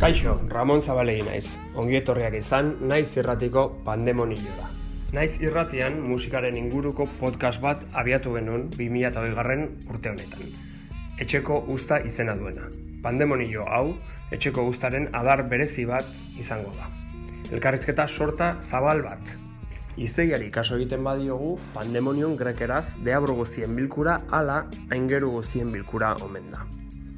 Kaixo, Ramon Zabalegi naiz. Ongi etorriak izan, naiz irratiko pandemonioa. Naiz irratian musikaren inguruko podcast bat abiatu genuen 2008 garren urte honetan. Etxeko usta izena duena. Pandemonio hau, etxeko ustaren adar berezi bat izango da. Elkarrizketa sorta zabal bat. Izeiari kaso egiten badiogu, pandemonion grekeraz deabro guztien bilkura ala aingeru guztien bilkura omen da.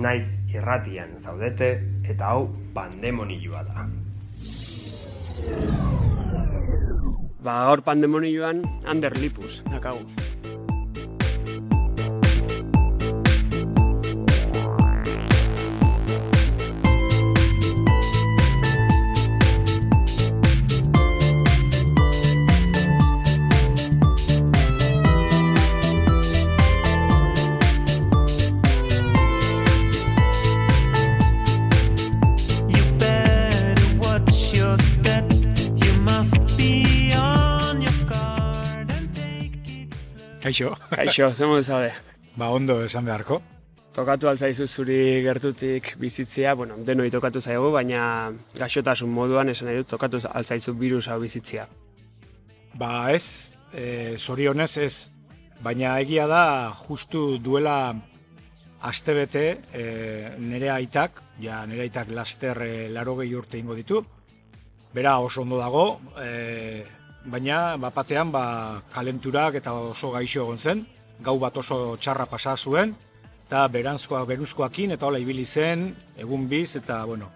Naiz irratian zaudete eta hau pandemonioa da. Ba, gaur pandemonioan Ander Lipus, dakagu. Kaixo, zemo zaude. ba ondo esan beharko. Tokatu altzaizu zuri gertutik bizitzea, bueno, denoi tokatu zaigu, baina gaixotasun moduan esan nahi dut tokatu altzaizu virus hau bizitzea. Ba ez, e, zorionez ez, baina egia da justu duela astebete e, nire aitak, ja nire aitak laster e, laro gehi urte ingo ditu, bera oso ondo dago, e, baina bapatean ba, kalenturak eta oso gaixo egon zen, gau bat oso txarra pasa zuen, eta berantzkoa beruzkoakin eta hola ibili zen, egun biz, eta bueno,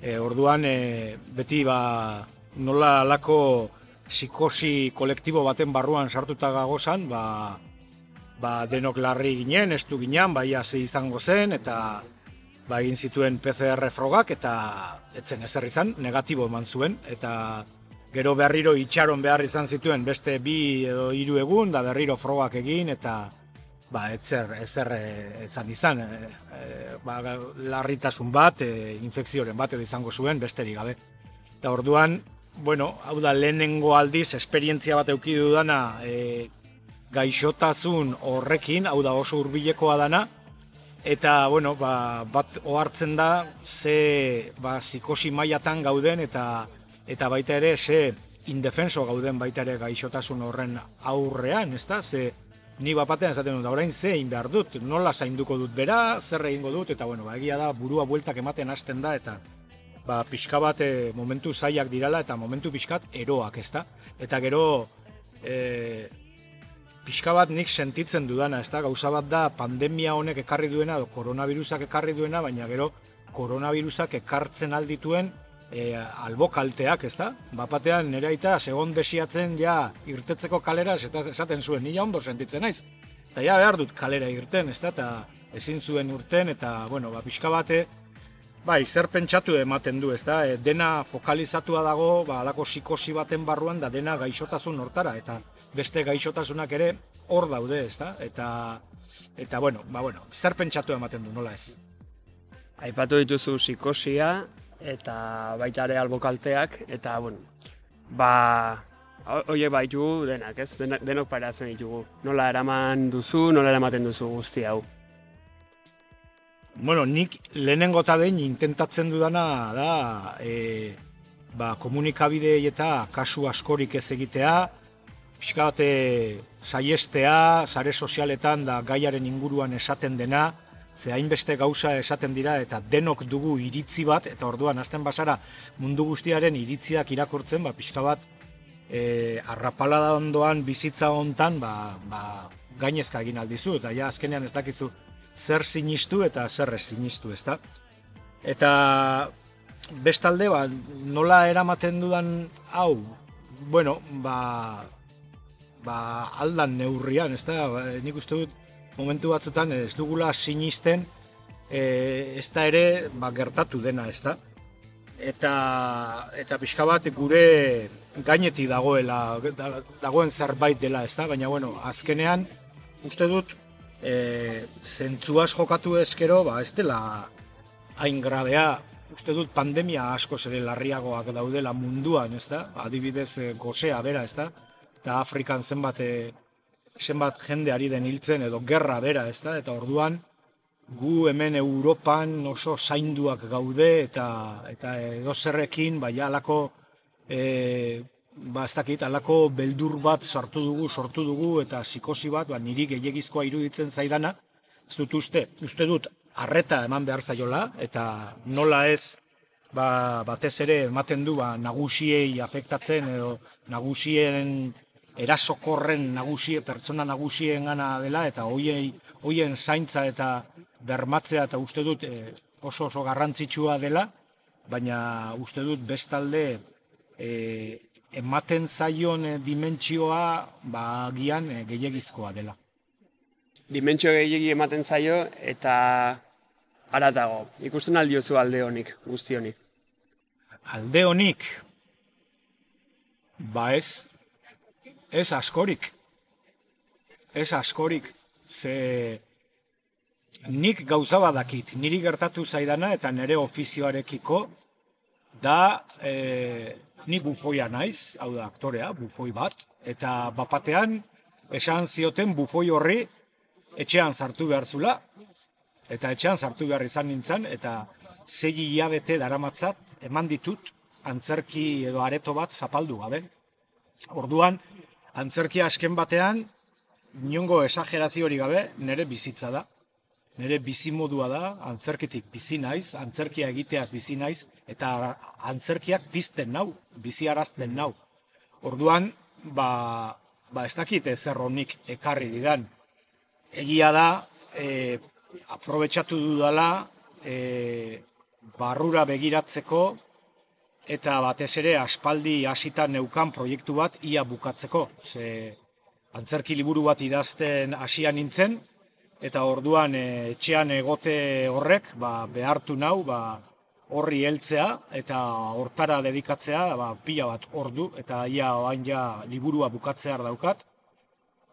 e, orduan e, beti ba, nola alako psikosi kolektibo baten barruan sartuta gagozan, ba, ba denok larri ginen, estu ginen, bai ze izango zen, eta ba, egin zituen PCR frogak, eta etzen ezer izan, negatibo eman zuen, eta gero berriro itxaron behar izan zituen beste bi edo hiru egun, da berriro frogak egin, eta ba, etzer, ezer eh, ezan izan, e, e, ba, larritasun bat, e, infekzioren bat edo izango zuen, besterik gabe. Eta orduan, bueno, hau da lehenengo aldiz, esperientzia bat euki dudana, e, gaixotasun horrekin, hau da oso hurbilekoa dana, eta, bueno, ba, bat ohartzen da, ze ba, zikosi mailatan gauden, eta eta baita ere, ze indefenso gauden baita ere gaixotasun horren aurrean, ezta? Ze ni bapatean esaten dut, "Da, orain ze egin behar dut, nola zainduko dut bera, zer egingo dut, eta bueno, ba, egia da, burua bueltak ematen hasten da, eta ba, pixka bat e, momentu zaiak dirala, eta momentu pixkat eroak, ezta? Eta gero, e, pixka bat nik sentitzen dudana, ezta? Gauza bat da, pandemia honek ekarri duena, edo koronavirusak ekarri duena, baina gero, koronavirusak ekartzen aldituen e, albokalteak, ezta? Bapatean nire aita segon desiatzen ja irtetzeko kalera eta esaten zuen, nila ondo sentitzen naiz. Eta ja behar dut kalera irten, ezta? Eta ezin zuen urten, eta, bueno, ba, pixka bate, bai, zer pentsatu ematen du, ezta? E, dena fokalizatua dago, ba, alako psikosi baten barruan, da dena gaixotasun hortara, eta beste gaixotasunak ere hor daude, ezta? Eta, eta bueno, ba, bueno, zer pentsatu ematen du, nola ez? Aipatu dituzu psikosia eta baita ere albokalteak eta bueno, ba hoiek baitu denak, ez? Denak, denok paratzen ditugu. Nola eraman duzu, nola eramaten duzu guzti hau. Bueno, nik lehenengo eta behin intentatzen dudana da e, ba, komunikabideei eta kasu askorik ez egitea, pixka bate saiestea, sare sozialetan da gaiaren inguruan esaten dena, ze hainbeste gauza esaten dira eta denok dugu iritzi bat, eta orduan hasten basara mundu guztiaren iritziak irakurtzen, ba, pixka bat e, arrapalada ondoan bizitza hontan ba, ba, gainezka egin aldizu, eta ja azkenean ez dakizu zer sinistu eta zer ez sinistu, ezta? Eta bestalde, ba, nola eramaten dudan hau, bueno, ba, ba, aldan neurrian, ez da, ba, nik uste dut momentu batzutan ez dugula sinisten e, ez da ere ba, gertatu dena, ez da. Eta, eta pixka bat gure gainetik dagoela, da- dagoen zerbait dela, ez da, baina bueno, azkenean uste dut e, zentzuaz jokatu ezkero, ba, ez dela hain grabea, uste dut pandemia asko ere larriagoak daudela munduan, ez da? Adibidez, gosea bera, ez da? Eta Afrikan zenbat, e, zenbat jende ari den hiltzen edo gerra bera, ez da? Eta orduan, gu hemen Europan oso zainduak gaude eta eta edo zerrekin, bai alako e, ba ez dakit, alako beldur bat sartu dugu, sortu dugu eta psikosi bat, ba, niri gehiagizkoa iruditzen zaidana, ez dut uste, uste dut arreta eman behar zaiola eta nola ez ba, batez ere ematen du ba, nagusiei afektatzen edo nagusien erasokorren nagusie, pertsona nagusien gana dela eta hoiei hoien zaintza eta bermatzea eta uste dut eh, oso oso garrantzitsua dela, baina uste dut bestalde eh, ematen zaion eh, dimentsioa ba agian eh, gehiegizkoa dela. Dimentsio gehiegi ematen zaio eta haratago. Ikusten aldiozu alde honik, guzti honik. Alde honik, ba ez, ez askorik, ez askorik, ze nik gauza badakit, niri gertatu zaidana eta nire ofizioarekiko, da e, ni bufoia naiz, hau da aktorea, bufoi bat, eta bapatean esan zioten bufoi horri etxean sartu behar zula, eta etxean sartu behar izan nintzen, eta zei hilabete daramatzat eman ditut antzerki edo areto bat zapaldu gabe. Orduan, antzerki asken batean, inongo esageraziorik gabe, nire bizitza da. Nire bizimodua da, antzerkitik bizi naiz, antzerkia egiteaz bizi naiz, eta antzerkiak pizten nau, biziarazten nau. Orduan, ba, ba ez dakit ezer honik ekarri didan. Egia da, e, aprobetxatu dudala, e, barrura begiratzeko, eta batez ere aspaldi hasita neukan proiektu bat ia bukatzeko. Ze antzerki liburu bat idazten hasia nintzen, eta orduan e, etxean egote horrek ba, behartu nau ba, horri heltzea eta hortara dedikatzea ba, pila bat ordu eta ia oain ja liburua bukatzear daukat.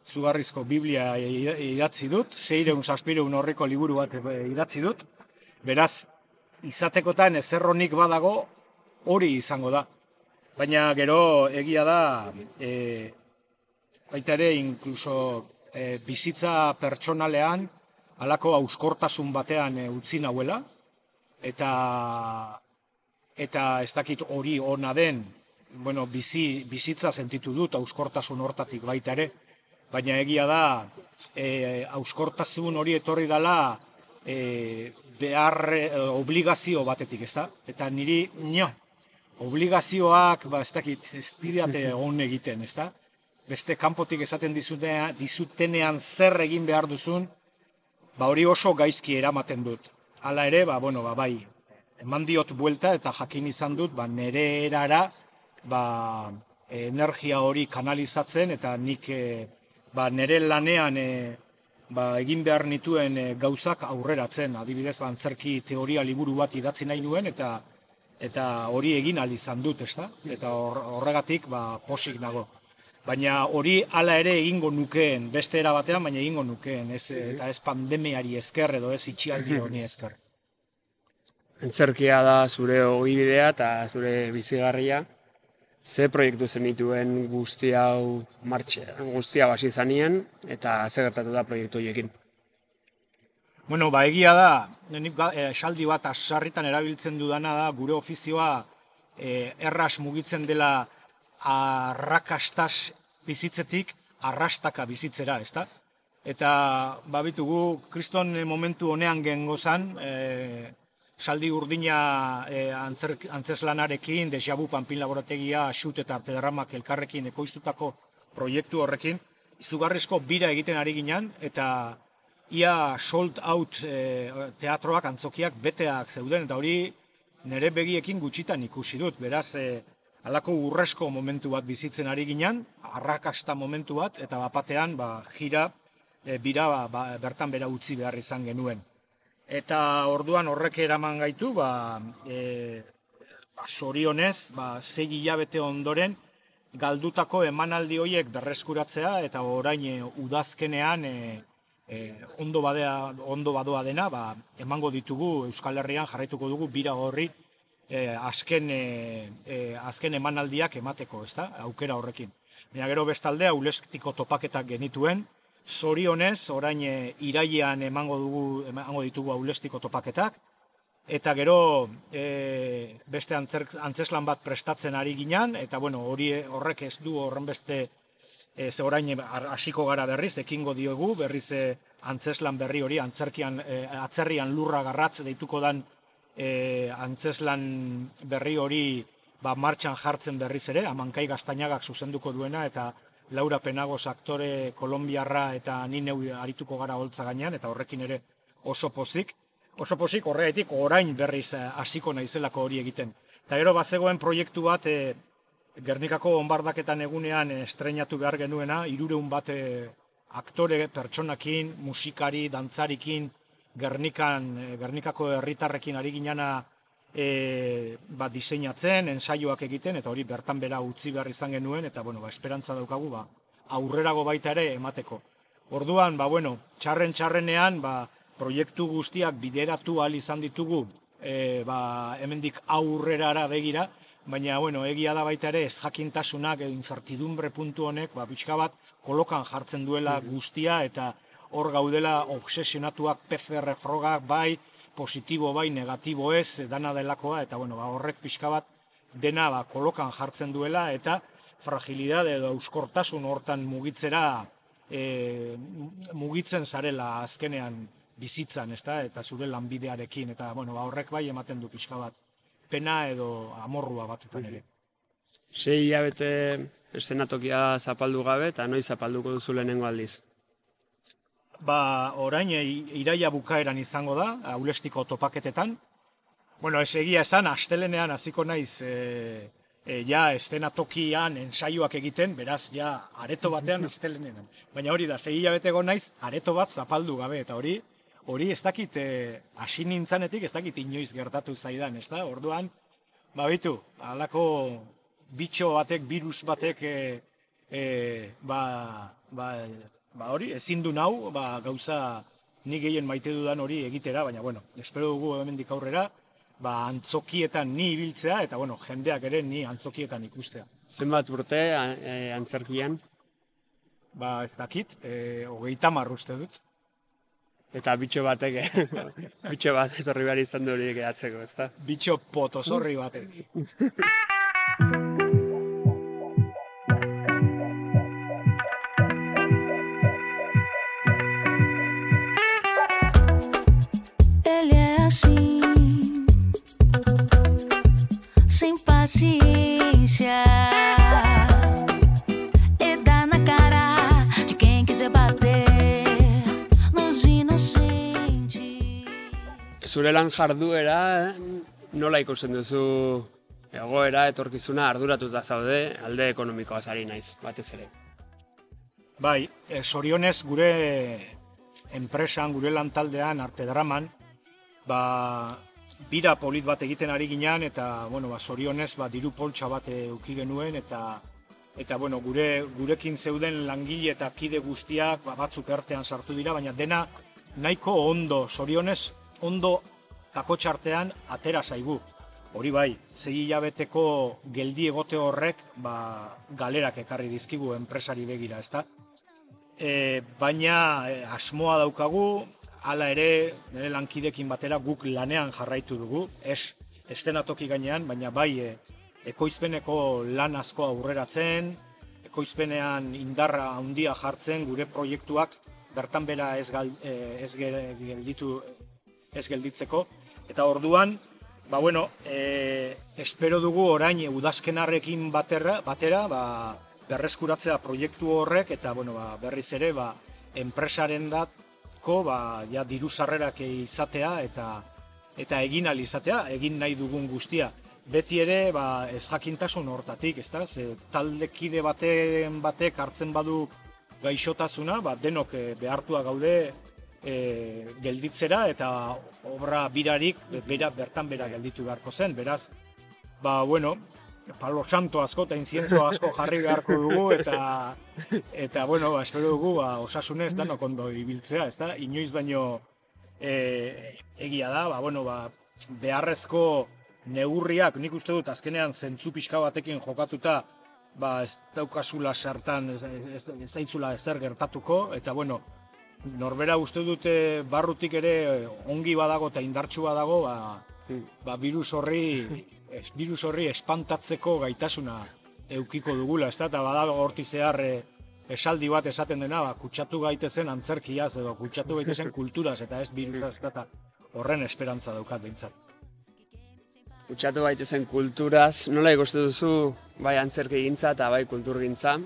Zugarrizko Biblia idatzi dut, seireun saspireun horreko liburu bat e, idatzi dut. Beraz, izatekotan ezerronik badago hori izango da. Baina gero egia da, e, baita ere, inkluso e, bizitza pertsonalean, halako auskortasun batean e, utzi nauela, eta eta ez dakit hori ona den, bueno, bizi, bizitza sentitu dut auskortasun hortatik baita ere, baina egia da, e, auskortasun hori etorri dela e, behar e, obligazio batetik, ezta? Eta niri, nio, obligazioak, ba, ez dakit, ez didate on egiten, ezta? Beste kanpotik esaten dizutenean, dizutenean zer egin behar duzun, ba hori oso gaizki eramaten dut. Hala ere, ba, bueno, ba, bai, eman diot buelta eta jakin izan dut, ba, nere erara, ba, energia hori kanalizatzen eta nik e, ba, nere lanean e, ba, egin behar nituen e, gauzak aurreratzen. Adibidez, ba, antzerki teoria liburu bat idatzi nahi nuen eta eta hori egin ahal izan dut, ezta? Eta hor- horregatik ba, posik nago. Baina hori hala ere egingo nukeen, beste era batean, baina egingo nukeen, ez, eta ez pandemiari esker edo ez itxialdi honi esker. Antzerkia da zure ogibidea eta zure bizigarria. Ze proiektu zenituen guzti hau martxe, guztia hasi zanien eta ze gertatu da proiektu horiekin. Bueno, ba, egia da, nik eh, esaldi bat sarritan erabiltzen dudana da, gure ofizioa eh, erras mugitzen dela arrakastaz bizitzetik arrastaka bizitzera, ezta? Eta babitugu kriston eh, momentu honean gengozan, e, saldi urdina e, antzer, antzeslanarekin, dejabu panpin laborategia, xut eta arte derramak elkarrekin ekoiztutako proiektu horrekin, izugarrizko bira egiten ari ginen, eta ia sold out e, teatroak, antzokiak beteak zeuden, eta hori nire begiekin gutxitan ikusi dut. Beraz, e, Halako urresko momentu bat bizitzen ari ginen, arrakasta momentu bat, eta bapatean ba, jira, e, bira ba, ba, bertan bera utzi behar izan genuen. Eta orduan horrek eraman gaitu, ba, e, ba, sorionez, ba, zei hilabete ondoren, galdutako emanaldi horiek berreskuratzea eta orain e, udazkenean e, e, ondo, badea, ondo badoa dena ba, emango ditugu Euskal Herrian jarraituko dugu bira horri e, azken, e, azken emanaldiak emateko, ezta? aukera horrekin. Baina gero bestaldea ulestiko topaketak genituen, zorionez orain e, irailean emango dugu emango ditugu aulestiko topaketak, eta gero e, beste antzeslan bat prestatzen ari ginen, eta bueno, hori horrek ez du horren beste e, ze orain hasiko gara berriz, ekingo diogu, berriz e, antzeslan berri hori, antzerkian, e, atzerrian lurra garratz deituko dan e, antzeslan berri hori ba, martxan jartzen berriz ere, amankai gaztainagak zuzenduko duena, eta Laura Penagos aktore kolombiarra eta ni neu arituko gara holtza gainean, eta horrekin ere oso pozik oso posik horregatik orain berriz eh, hasiko naizelako hori egiten. Eta gero bazegoen proiektu bat e, Gernikako onbardaketan egunean estreinatu behar genuena, irureun bat e, aktore, pertsonakin, musikari, dantzarikin, Gernikan, e, Gernikako herritarrekin ari ginana e, ba, diseinatzen, ensaioak egiten, eta hori bertan bera utzi behar izan genuen, eta bueno, ba, esperantza daukagu, ba, aurrerago baita ere emateko. Orduan, ba, bueno, txarren txarrenean, ba, proiektu guztiak bideratu ahal izan ditugu e, ba, hemendik aurrerara begira, baina bueno, egia da baita ere ez jakintasunak edo incertidumbre puntu honek ba, pixka bat kolokan jartzen duela guztia eta hor gaudela obsesionatuak PCR frogak bai, positibo bai, negatibo ez, dana delakoa, eta bueno, ba, horrek pixka bat dena ba, kolokan jartzen duela eta fragilidade edo euskortasun hortan mugitzera e, mugitzen zarela azkenean bizitzan, ezta? eta zure lanbidearekin, eta bueno, ba, horrek bai ematen du pixka bat, pena edo amorrua batutan ere. Sei hilabete eszenatokia zapaldu gabe, eta noiz zapalduko duzu lehenengo aldiz? Ba, orain e, iraia bukaeran izango da, aulestiko topaketetan. Bueno, ez egia esan, astelenean hasiko naiz e, e, ja estenatokian ensaioak egiten, beraz, ja, areto batean astelenean. Baina hori da, sei hilabete naiz, areto bat zapaldu gabe, eta hori, hori ez dakit eh, hasi nintzanetik ez dakit inoiz gertatu zaidan, ez da? Orduan, ba bitu, halako bitxo batek, virus batek e, e, ba, ba, ba hori, ezin du nau, ba, gauza ni gehien maite dudan hori egitera, baina bueno, espero dugu hemendik aurrera, ba, antzokietan ni ibiltzea, eta bueno, jendeak ere ni antzokietan ikustea. Zenbat urte antzerkian? Ba, ez dakit, e, hogeita marruzte dut. Eta bitxo batek, bitxo bat etorri behar izan du horiek edatzeko, ezta? Bitxo potozorri batek. Ele é assim, sem paciência. Zure lan jarduera, nola ikusten duzu egoera, etorkizuna arduratuta zaude, alde ekonomikoa zari naiz, batez ere. Bai, e, sorionez gure enpresan, gure lantaldean, arte draman, ba, bira polit bat egiten ari ginean, eta, bueno, ba, sorionez, ba, diru poltsa bat euki genuen, eta, eta, bueno, gure, gurekin zeuden langile eta kide guztiak, ba, batzuk artean sartu dira, baina dena nahiko ondo, sorionez, ondo kakotxartean atera zaigu. Hori bai, zei hilabeteko geldi egote horrek, ba, galerak ekarri dizkigu enpresari begira, ezta? E, baina e, asmoa daukagu, hala ere, nire lankidekin batera guk lanean jarraitu dugu, ez estenatoki gainean, baina bai e, ekoizpeneko lan asko aurreratzen, ekoizpenean indarra handia jartzen, gure proiektuak bertan bera ez, gal, e, ez ge- gelditu ez gelditzeko. Eta orduan, ba bueno, e, espero dugu orain udazkenarrekin batera, batera ba, berreskuratzea proiektu horrek eta bueno, ba, berriz ere ba, enpresaren datko ba, ja, diru sarrerak izatea eta eta egin ahal izatea, egin nahi dugun guztia. beti ere ba, ez jakintasun hortatik, ezta? Ze taldekide baten batek hartzen badu gaixotasuna, ba, denok eh, behartua gaude e, gelditzera eta obra birarik be- bera, bertan bera gelditu beharko zen. Beraz, ba, bueno, palo santo asko eta incienso asko jarri beharko dugu eta eta bueno, ba, espero dugu ba, osasunez danok ondo ibiltzea, ezta? Inoiz baino e, egia da, ba, bueno, ba, beharrezko neurriak, nik uste dut azkenean zentzu pixka batekin jokatuta, ba, ez daukazula sartan, ez, ez, ez zaitzula ezer gertatuko, eta bueno, norbera uste dute barrutik ere ongi badago eta indartsu badago, ba, ba virus horri, es, virus horri espantatzeko gaitasuna eukiko dugula, ez da, eta badago horti zehar e, esaldi bat esaten dena, ba, kutsatu gaitezen antzerkiaz edo kutsatu gaitezen kulturaz, eta ez virusaz, ez da, eta horren esperantza daukat behintzat. Kutsatu baitezen kulturaz, nola ikuste duzu bai antzerki gintza eta bai kulturgintza,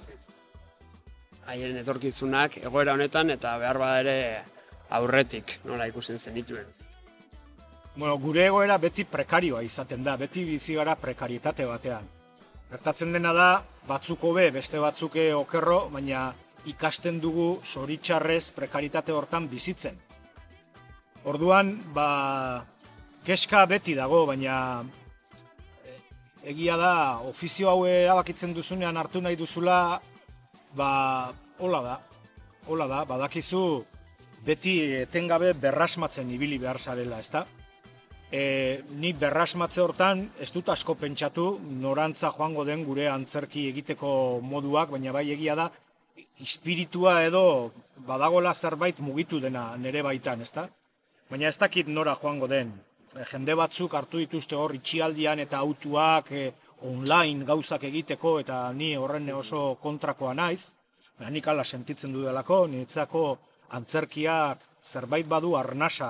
haien etorkizunak egoera honetan eta behar bada ere aurretik nola ikusten zenituen. Bueno, gure egoera beti prekarioa izaten da, beti bizi gara prekarietate batean. Gertatzen dena da, batzuk hobe, beste batzuke okerro, baina ikasten dugu zoritxarrez prekaritate hortan bizitzen. Orduan, ba, keska beti dago, baina eh, egia da, ofizio hau erabakitzen duzunean hartu nahi duzula, ba, hola da, hola da, badakizu beti etengabe berrasmatzen ibili behar zarela, ezta? E, ni berrasmatze hortan ez dut asko pentsatu norantza joango den gure antzerki egiteko moduak, baina bai egia da espiritua edo badagola zerbait mugitu dena nere baitan, ezta? Baina ez dakit nora joango den. Jende batzuk hartu dituzte hor itxialdian eta autuak e, online gauzak egiteko eta ni horren oso kontrakoa naiz. Nik ala sentitzen dudalako, niretzako antzerkiak zerbait badu arnasa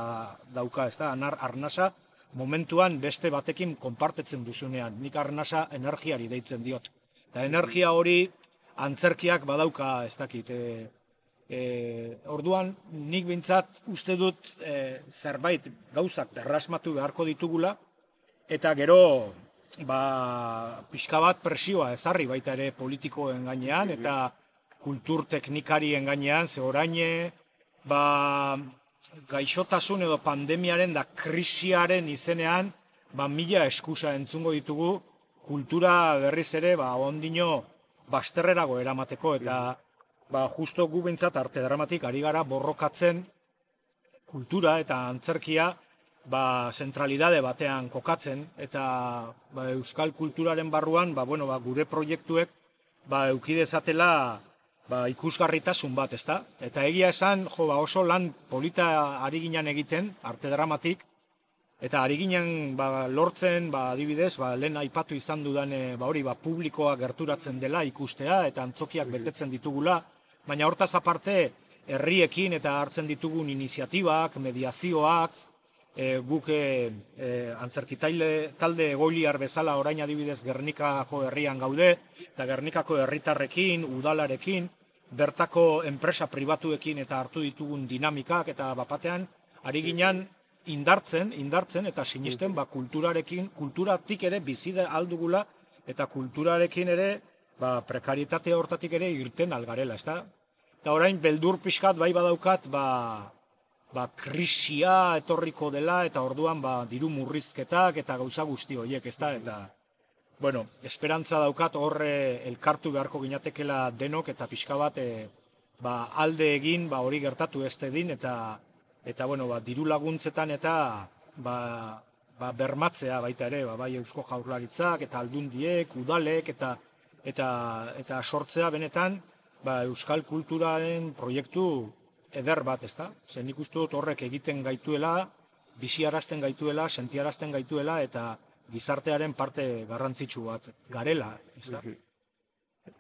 dauka, ez da, anar arnasa momentuan beste batekin konpartetzen duzunean. Nik arnasa energiari deitzen diot. Eta energia hori antzerkiak badauka, ez dakit. E, e, orduan, nik bintzat uste dut e, zerbait gauzak derrasmatu beharko ditugula, eta gero ba, pixka bat presioa ezarri baita ere politikoen gainean, eta kultur teknikarien gainean, ze oraine, ba, gaixotasun edo pandemiaren da krisiaren izenean, ba, mila eskusa entzungo ditugu, kultura berriz ere, ba, ondino, basterrerago eramateko, eta, ba, justo gu behintzat arte dramatik ari gara borrokatzen kultura eta antzerkia, ba, zentralidade batean kokatzen, eta ba, euskal kulturaren barruan, ba, bueno, ba, gure proiektuek, ba, eukidezatela, ba, ikusgarritasun bat, ezta? Eta egia esan, jo, ba, oso lan polita ari ginen egiten, arte dramatik, eta ari ginen ba, lortzen, ba, adibidez, ba, lehen aipatu izan dudan, e, ba, hori, ba, publikoa gerturatzen dela ikustea, eta antzokiak betetzen ditugula, baina hortaz aparte, herriekin eta hartzen ditugun iniziatibak, mediazioak, e, guk e, e, antzerkitaile talde egoiliar bezala orain adibidez Gernikako herrian gaude, eta Gernikako herritarrekin, udalarekin, bertako enpresa pribatuekin eta hartu ditugun dinamikak eta bapatean, ari ginen indartzen, indartzen eta sinisten ba, kulturarekin, kulturatik ere bizide aldugula eta kulturarekin ere ba, prekarietate hortatik ere irten algarela, ezta? Eta orain beldur pixkat bai badaukat, ba, ba, krisia etorriko dela eta orduan ba, diru murrizketak eta gauza guzti horiek, ezta? Eta, bueno, esperantza daukat horre elkartu beharko ginatekela denok eta pixka bat e, ba, alde egin ba, hori gertatu ez dedin eta eta bueno, ba, diru laguntzetan eta ba, ba, bermatzea baita ere, ba, bai eusko jaurlaritzak eta aldundiek, udalek eta eta eta sortzea benetan ba, euskal kulturaren proiektu eder bat, ezta? Zer nik uste dut horrek egiten gaituela, biziarazten gaituela, sentiarazten gaituela eta gizartearen parte garrantzitsu bat garela, ezta?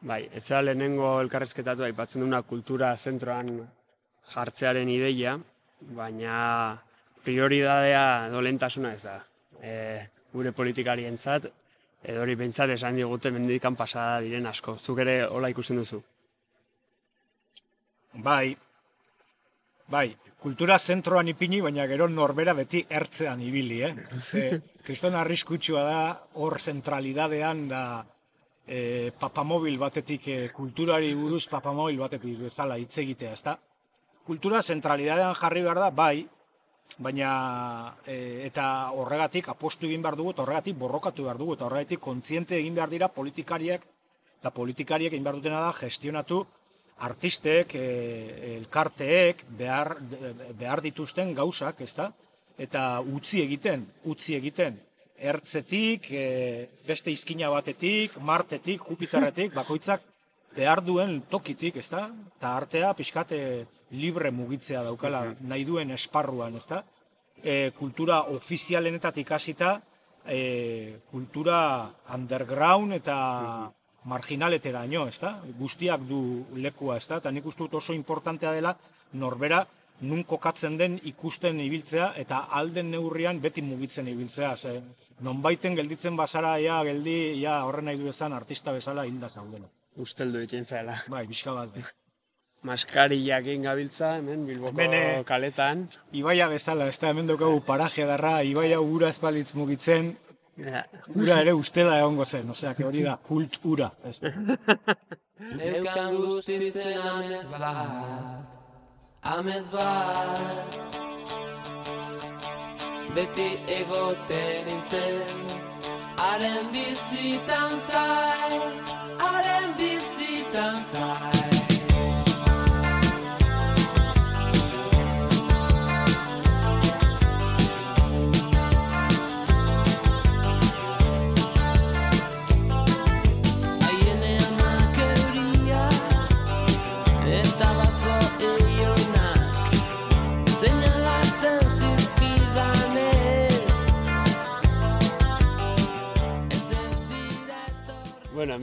Bai, ez da lehenengo elkarrezketatu aipatzen duna kultura zentroan jartzearen ideia, baina prioridadea edo lehentasuna ez da. E, gure politikarientzat, edo hori behintzat esan digute mendikan pasada diren asko. Zuk ere hola ikusten duzu. Bai, Bai, kultura zentroan ipini, baina gero norbera beti ertzean ibili, eh? Ze, kriston arriskutsua da, hor zentralidadean da e, papamobil batetik, e, kulturari buruz papamobil batetik bezala hitz egitea, ezta? Kultura zentralidadean jarri behar da, bai, baina e, eta horregatik apostu egin behar dugu, eta horregatik borrokatu behar dugu, eta horregatik kontziente egin behar dira politikariak, eta politikariek egin behar dutena da gestionatu artistek, e, elkarteek behar, behar dituzten gauzak, ezta? Eta utzi egiten, utzi egiten. Ertzetik, e, beste izkina batetik, Martetik, Jupiterretik, bakoitzak behar duen tokitik, ezta? Eta artea pixkate libre mugitzea daukala nahi duen esparruan, ezta? E, kultura ofizialenetatik hasita, e, kultura underground eta marginaleteraino, ezta? Guztiak du lekua, ezta? Eta nik uste dut oso importantea dela norbera nun kokatzen den ikusten ibiltzea eta alden neurrian beti mugitzen ibiltzea. Ze, nonbaiten gelditzen bazara, ja, geldi, ja, horren nahi du ezan artista bezala hilda zaudela. Usteldu egiten zaela. Bai, bizka bat. bai. Maskariak gabiltza, hemen, Bilboko Hemen, eh, kaletan. Ibaia bezala, ez da hemen daukagu paraje darra, ibaia ura ez balitz mugitzen, Ja. ura ere ustela egongo zen, osea, que hori da, kult ura. Ez da. Neukan guztizen amez bat, amez bat Beti egoten nintzen, haren bizitan zai, haren bizitan zai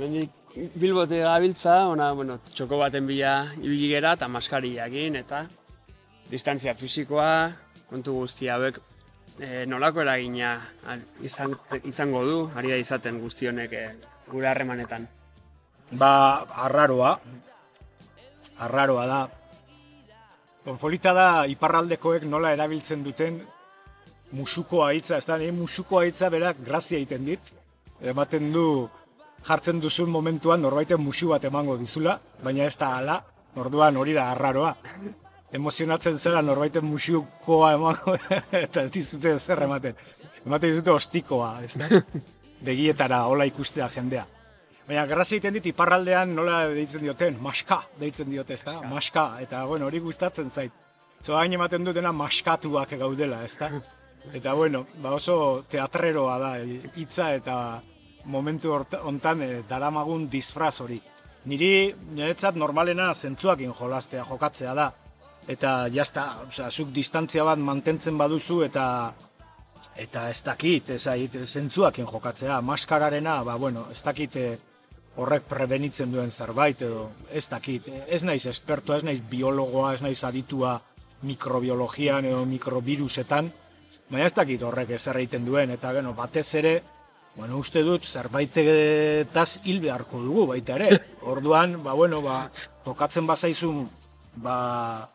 hemendik Bilbote gabiltza, ona, bueno, txoko baten bila ibili gera eta maskariakin eta distantzia fisikoa, kontu guzti hauek e, nolako eragina izan, izango du, ari da izaten guzti honek e, gure harremanetan. Ba, arraroa, arraroa da. Konfolita da iparraldekoek nola erabiltzen duten musuko hitza, ez da, nire musuko hitza berak grazia egiten dit. Ematen du jartzen duzun momentuan norbaiten musu bat emango dizula, baina ez da hala, orduan hori da arraroa. Emozionatzen zera norbaiten musukoa emango, eta ez dizute zer ematen. Ematen dizute ostikoa, ez da? Begietara, hola ikustea jendea. Baina grazia egiten dit iparraldean nola deitzen dioten, maska deitzen diote, ezta? Maska, eta bueno, hori gustatzen zait. Zo hain ematen dutena maskatuak gaudela, ezta? Eta bueno, ba oso teatreroa da hitza eta momentu hontan eh, daramagun disfraz hori. Niri niretzat normalena zentzuakin jolastea, jokatzea da. Eta jazta, osea, zuk distantzia bat mantentzen baduzu eta eta ez dakit, ez dakit, zentzuakin jokatzea, maskararena, ba, bueno, ez dakit eh, horrek prebenitzen duen zerbait, edo ez dakit, ez naiz espertoa, ez naiz biologoa, ez naiz aditua mikrobiologian edo mikrobirusetan, baina ez dakit horrek ezer egiten duen, eta geno, batez ere, bueno, uste dut zerbaitetaz hil beharko dugu baita ere. Orduan, ba, bueno, ba, tokatzen bazaizun, ba,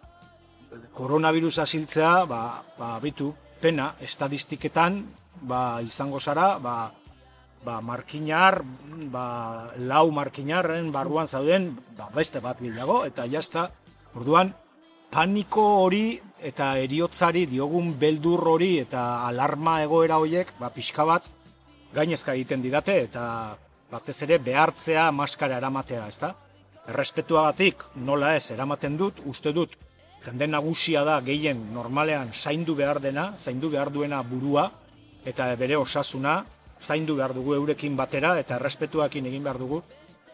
koronavirusa siltzea, ba, ba, bitu, pena, estadistiketan, ba, izango zara, ba, ba, markinar, ba, lau markinarren barruan zauden, ba, beste bat gehiago, eta jazta, orduan, paniko hori eta eriotzari diogun beldur hori eta alarma egoera horiek, ba, pixka bat, gainezka egiten didate, eta batez ere behartzea maskara eramatea, ezta? Errespetuagatik nola ez eramaten dut, uste dut, jende nagusia da gehien normalean zaindu behar dena, zaindu behar duena burua, eta bere osasuna, zaindu behar dugu eurekin batera, eta errespetuakin egin behar dugu.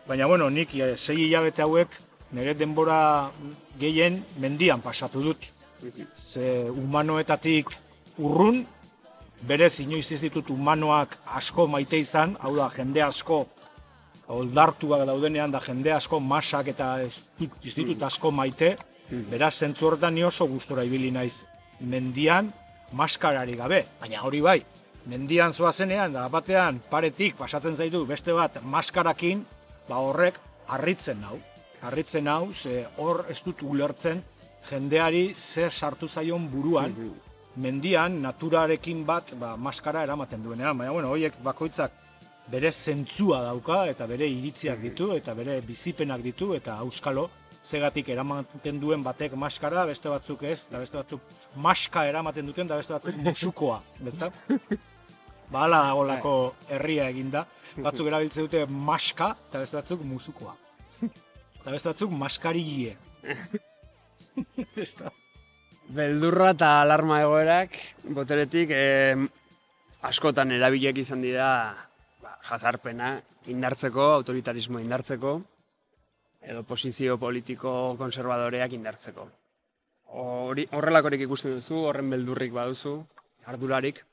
Baina, bueno, nik eh, sei hilabete hauek, nire denbora gehien mendian pasatu dut. Ze humanoetatik urrun, berez inoiz ez ditut humanoak asko maite izan, hau da, jende asko oldartuak daudenean da jende asko masak eta ez, ditut asko maite, beraz zentzu horretan ni oso gustora ibili naiz. Mendian maskarari gabe, baina hori bai, mendian zoazenean da batean paretik pasatzen zaitu beste bat maskarakin, ba horrek harritzen nau, harritzen nau, ze hor ez dut ulertzen jendeari zer sartu zaion buruan, mendian naturarekin bat ba, maskara eramaten duenean. Baina, bueno, horiek bakoitzak bere zentzua dauka eta bere iritziak ditu eta bere bizipenak ditu eta auskalo zegatik eramaten duen batek maskara, beste batzuk ez, da beste batzuk maska eramaten duten, da beste batzuk musukoa, bezta? Ba, hala dagolako herria eginda. Batzuk erabiltzen dute maska, eta beste batzuk musukoa. Eta beste batzuk maskarilie. Ezta? Beldurra eta alarma egoerak boteretik eh, askotan erabilek izan dira ba, jazarpena indartzeko, autoritarismo indartzeko, edo posizio politiko konservadoreak indartzeko. Hori, horrelakorik ikusten duzu, horren beldurrik baduzu, ardurarik.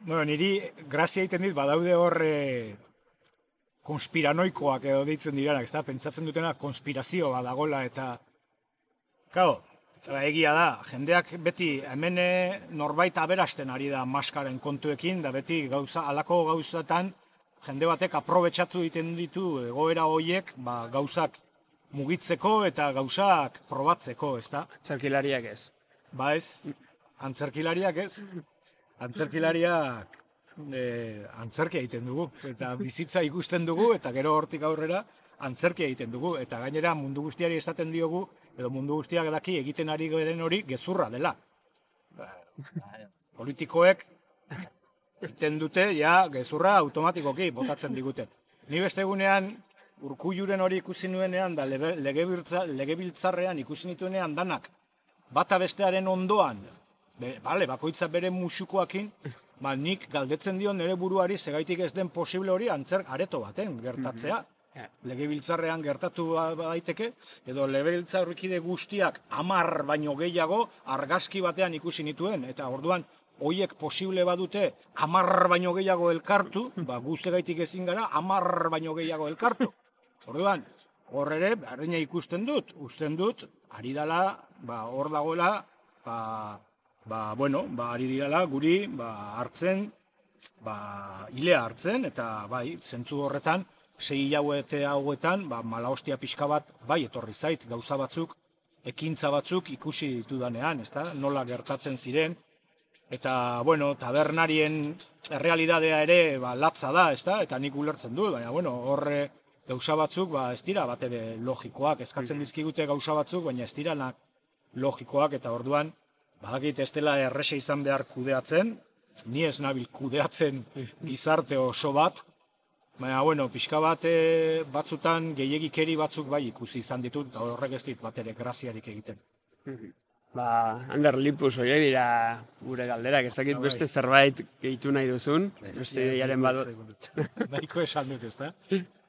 Bueno, niri grazia egiten dit badaude hor eh, konspiranoikoak edo deitzen direnak, ezta? Pentsatzen dutena konspirazio badagola eta Claro, ba, egia da, jendeak beti hemen eh, norbait aberasten ari da maskaren kontuekin, da beti gauza, alako gauzatan jende batek aprobetxatu egiten ditu egoera hoiek ba, gauzak mugitzeko eta gauzak probatzeko, ezta? Zerkilariak ez. Ba ez, antzerkilariak ez. Antzerkilariak e, antzerkia egiten dugu. Eta bizitza ikusten dugu eta gero hortik aurrera antzerkia egiten dugu. Eta gainera mundu guztiari esaten diogu, edo mundu guztiak daki egiten ari garen hori gezurra dela. Ba, Politikoek egiten dute, ja, gezurra automatikoki botatzen digute. Ni beste egunean, urkulluren hori ikusi nuenean, da legebiltzarrean ikusi nituenean danak, bata bestearen ondoan, be, bale, bakoitza bere musukoakin, ba, nik galdetzen dio nire buruari segaitik ez den posible hori antzer areto baten gertatzea. Ja. Legebiltzarrean gertatu ba- daiteke, edo legebiltzarrikide guztiak amar baino gehiago argazki batean ikusi nituen, eta orduan hoiek posible badute amar baino gehiago elkartu, ba, guztegaitik ezin gara amar baino gehiago elkartu. Orduan, hor ere, berdina ikusten dut, usten dut, ari dala, ba, hor dagoela, ba, ba, bueno, ba, ari dirala guri ba, hartzen, ba, hilea hartzen, eta bai, zentzu horretan, sei hilabete hauetan, ba, malaostia pixka bat, bai, etorri zait, gauza batzuk, ekintza batzuk ikusi ditudanean, ezta? Nola gertatzen ziren, eta, bueno, tabernarien errealidadea ere, ba, latza da, ezta? Eta nik ulertzen dut, baina, bueno, horre gauza batzuk, ba, ez dira bat ere logikoak, eskatzen dizkigute gauza batzuk, baina ez diranak logikoak, eta orduan, badakit ez dela erresa izan behar kudeatzen, ni ez nabil kudeatzen gizarte oso bat, baina, bueno, pixka bat eh, batzutan gehiegikeri batzuk bai ikusi izan ditut, eta horrek ez dit bat ere graziarik egiten. Ba, Ander Lipus, horiek dira gure galderak, ez dakit bai. beste zerbait gehitu nahi duzun, beste ideiaren badu. Nahiko esan dut, ezta?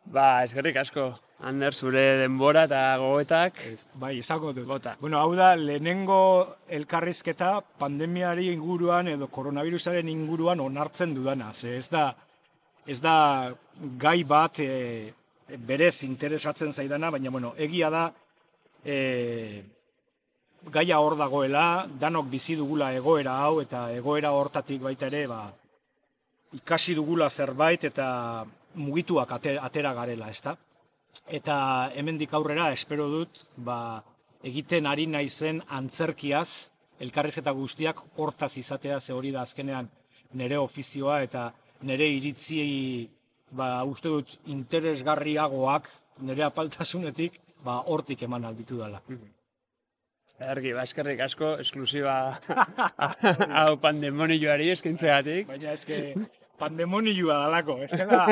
Ba, eskerrik asko, Ander, zure denbora eta gogoetak. Ez, bai, esango dut. Bota. Bueno, hau da, lehenengo elkarrizketa pandemiari inguruan edo koronavirusaren inguruan onartzen dudana. Ze ez da, ez da gai bat e, berez interesatzen zaidana, baina bueno, egia da e, gaia hor dagoela, danok bizi dugula egoera hau eta egoera hortatik baita ere, ba, ikasi dugula zerbait eta mugituak ate- atera garela, ezta? Eta hemendik aurrera espero dut ba, egiten ari naizen antzerkiaz elkarrizketa guztiak hortaz izatea ze hori da azkenean nire ofizioa eta nire iritzi ba, uste dut interesgarriagoak nire apaltasunetik ba, hortik eman alditu dela. Ergi, ba, eskerrik asko, esklusiba hau pandemonioari eskintzegatik. Baina eske pandemonioa dalako, bestela,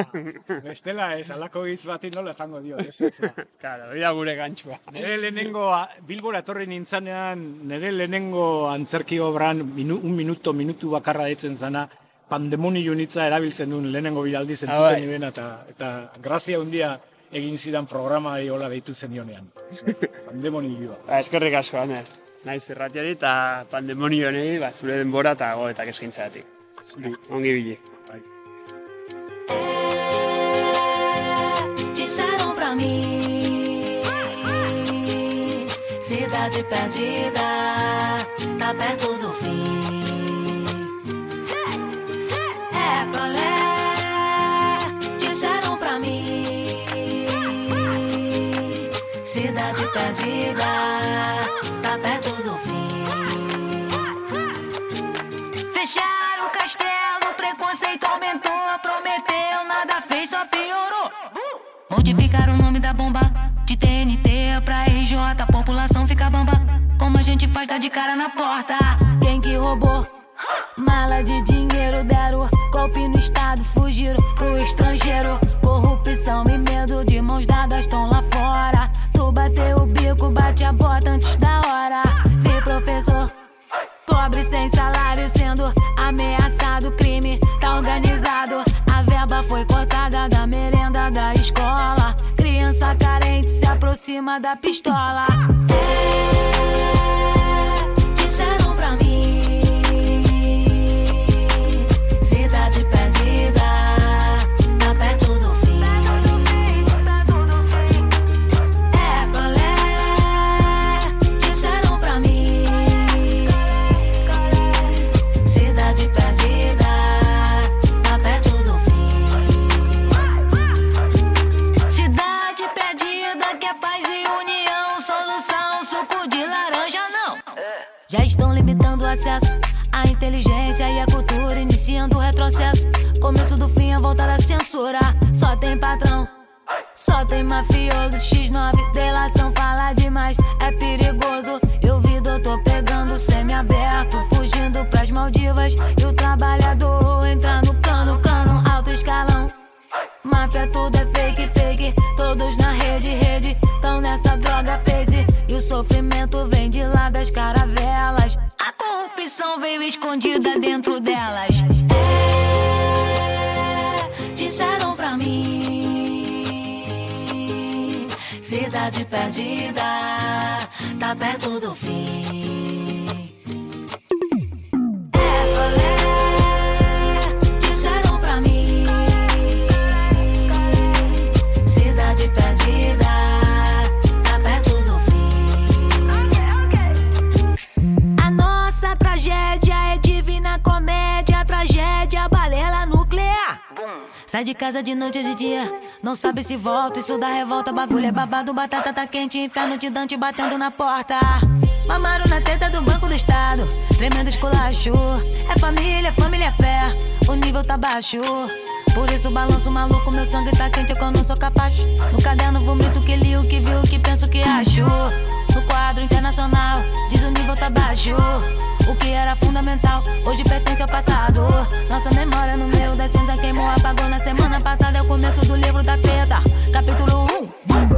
bestela ez, alako hitz bati nola esango dio, ez ez. Claro, da gure gantzua. Nere lehenengo, Bilbora etorri nintzanean, nere lehenengo antzerki obran, minu, un minuto, minutu bakarra ditzen zana, pandemonio hitza erabiltzen duen lehenengo bilaldi Ah, zentzuten bai. nuen, eta, eta grazia handia egin zidan programa hola deitu zenionean. Pandemonioa. Ba, eskerrik asko, Ander. Naiz irratiari eta pandemonionei ba, zure denbora eta gogoetak eskintzegatik. Ongi bili. Disseram pra mim Cidade perdida Tá perto do fim Cidade perdida, tá perto do fim. Fecharam o castelo, preconceito aumentou, prometeu, nada fez, só piorou. Modificaram o nome da bomba, de TNT pra RJ, a população fica bamba. Como a gente faz, tá de cara na porta. Quem que roubou? Mala de dinheiro deram, golpe no estado, fugiram pro estrangeiro. Corrupção e medo bate a bota antes da hora. Vi professor, pobre sem salário sendo ameaçado. Crime tá organizado. A verba foi cortada da merenda da escola. Criança carente se aproxima da pistola. É, volta da censura. Só tem patrão, só tem mafioso. X9, delação, fala demais, é perigoso. Eu vi doutor pegando semi-aberto, fugindo pras Maldivas. E o trabalhador entra no cano, cano, alto escalão. Máfia, tudo é fake, fake. Todos na rede, rede. Tão nessa droga face. E o sofrimento vem de lá das caravelas. A corrupção veio escondida dentro delas. Cidade perdida, tá perto do fim. Sai de casa de noite ou de dia, não sabe se volta, isso dá revolta, bagulho é babado, batata tá quente, inferno de Dante batendo na porta. Mamaram na teta do Banco do Estado, tremendo esculacho. É família, família é fé, o nível tá baixo. Por isso balanço maluco, meu sangue tá quente, eu não sou capaz. No caderno vomito que li, o que vi, o que penso, o que acho. No quadro internacional, diz o nível tá baixo. O que era fundamental, hoje pertence ao passado. Nossa memória no meio da cinza queimou, apagou na semana passada. É o começo do livro da treta, capítulo 1. Um.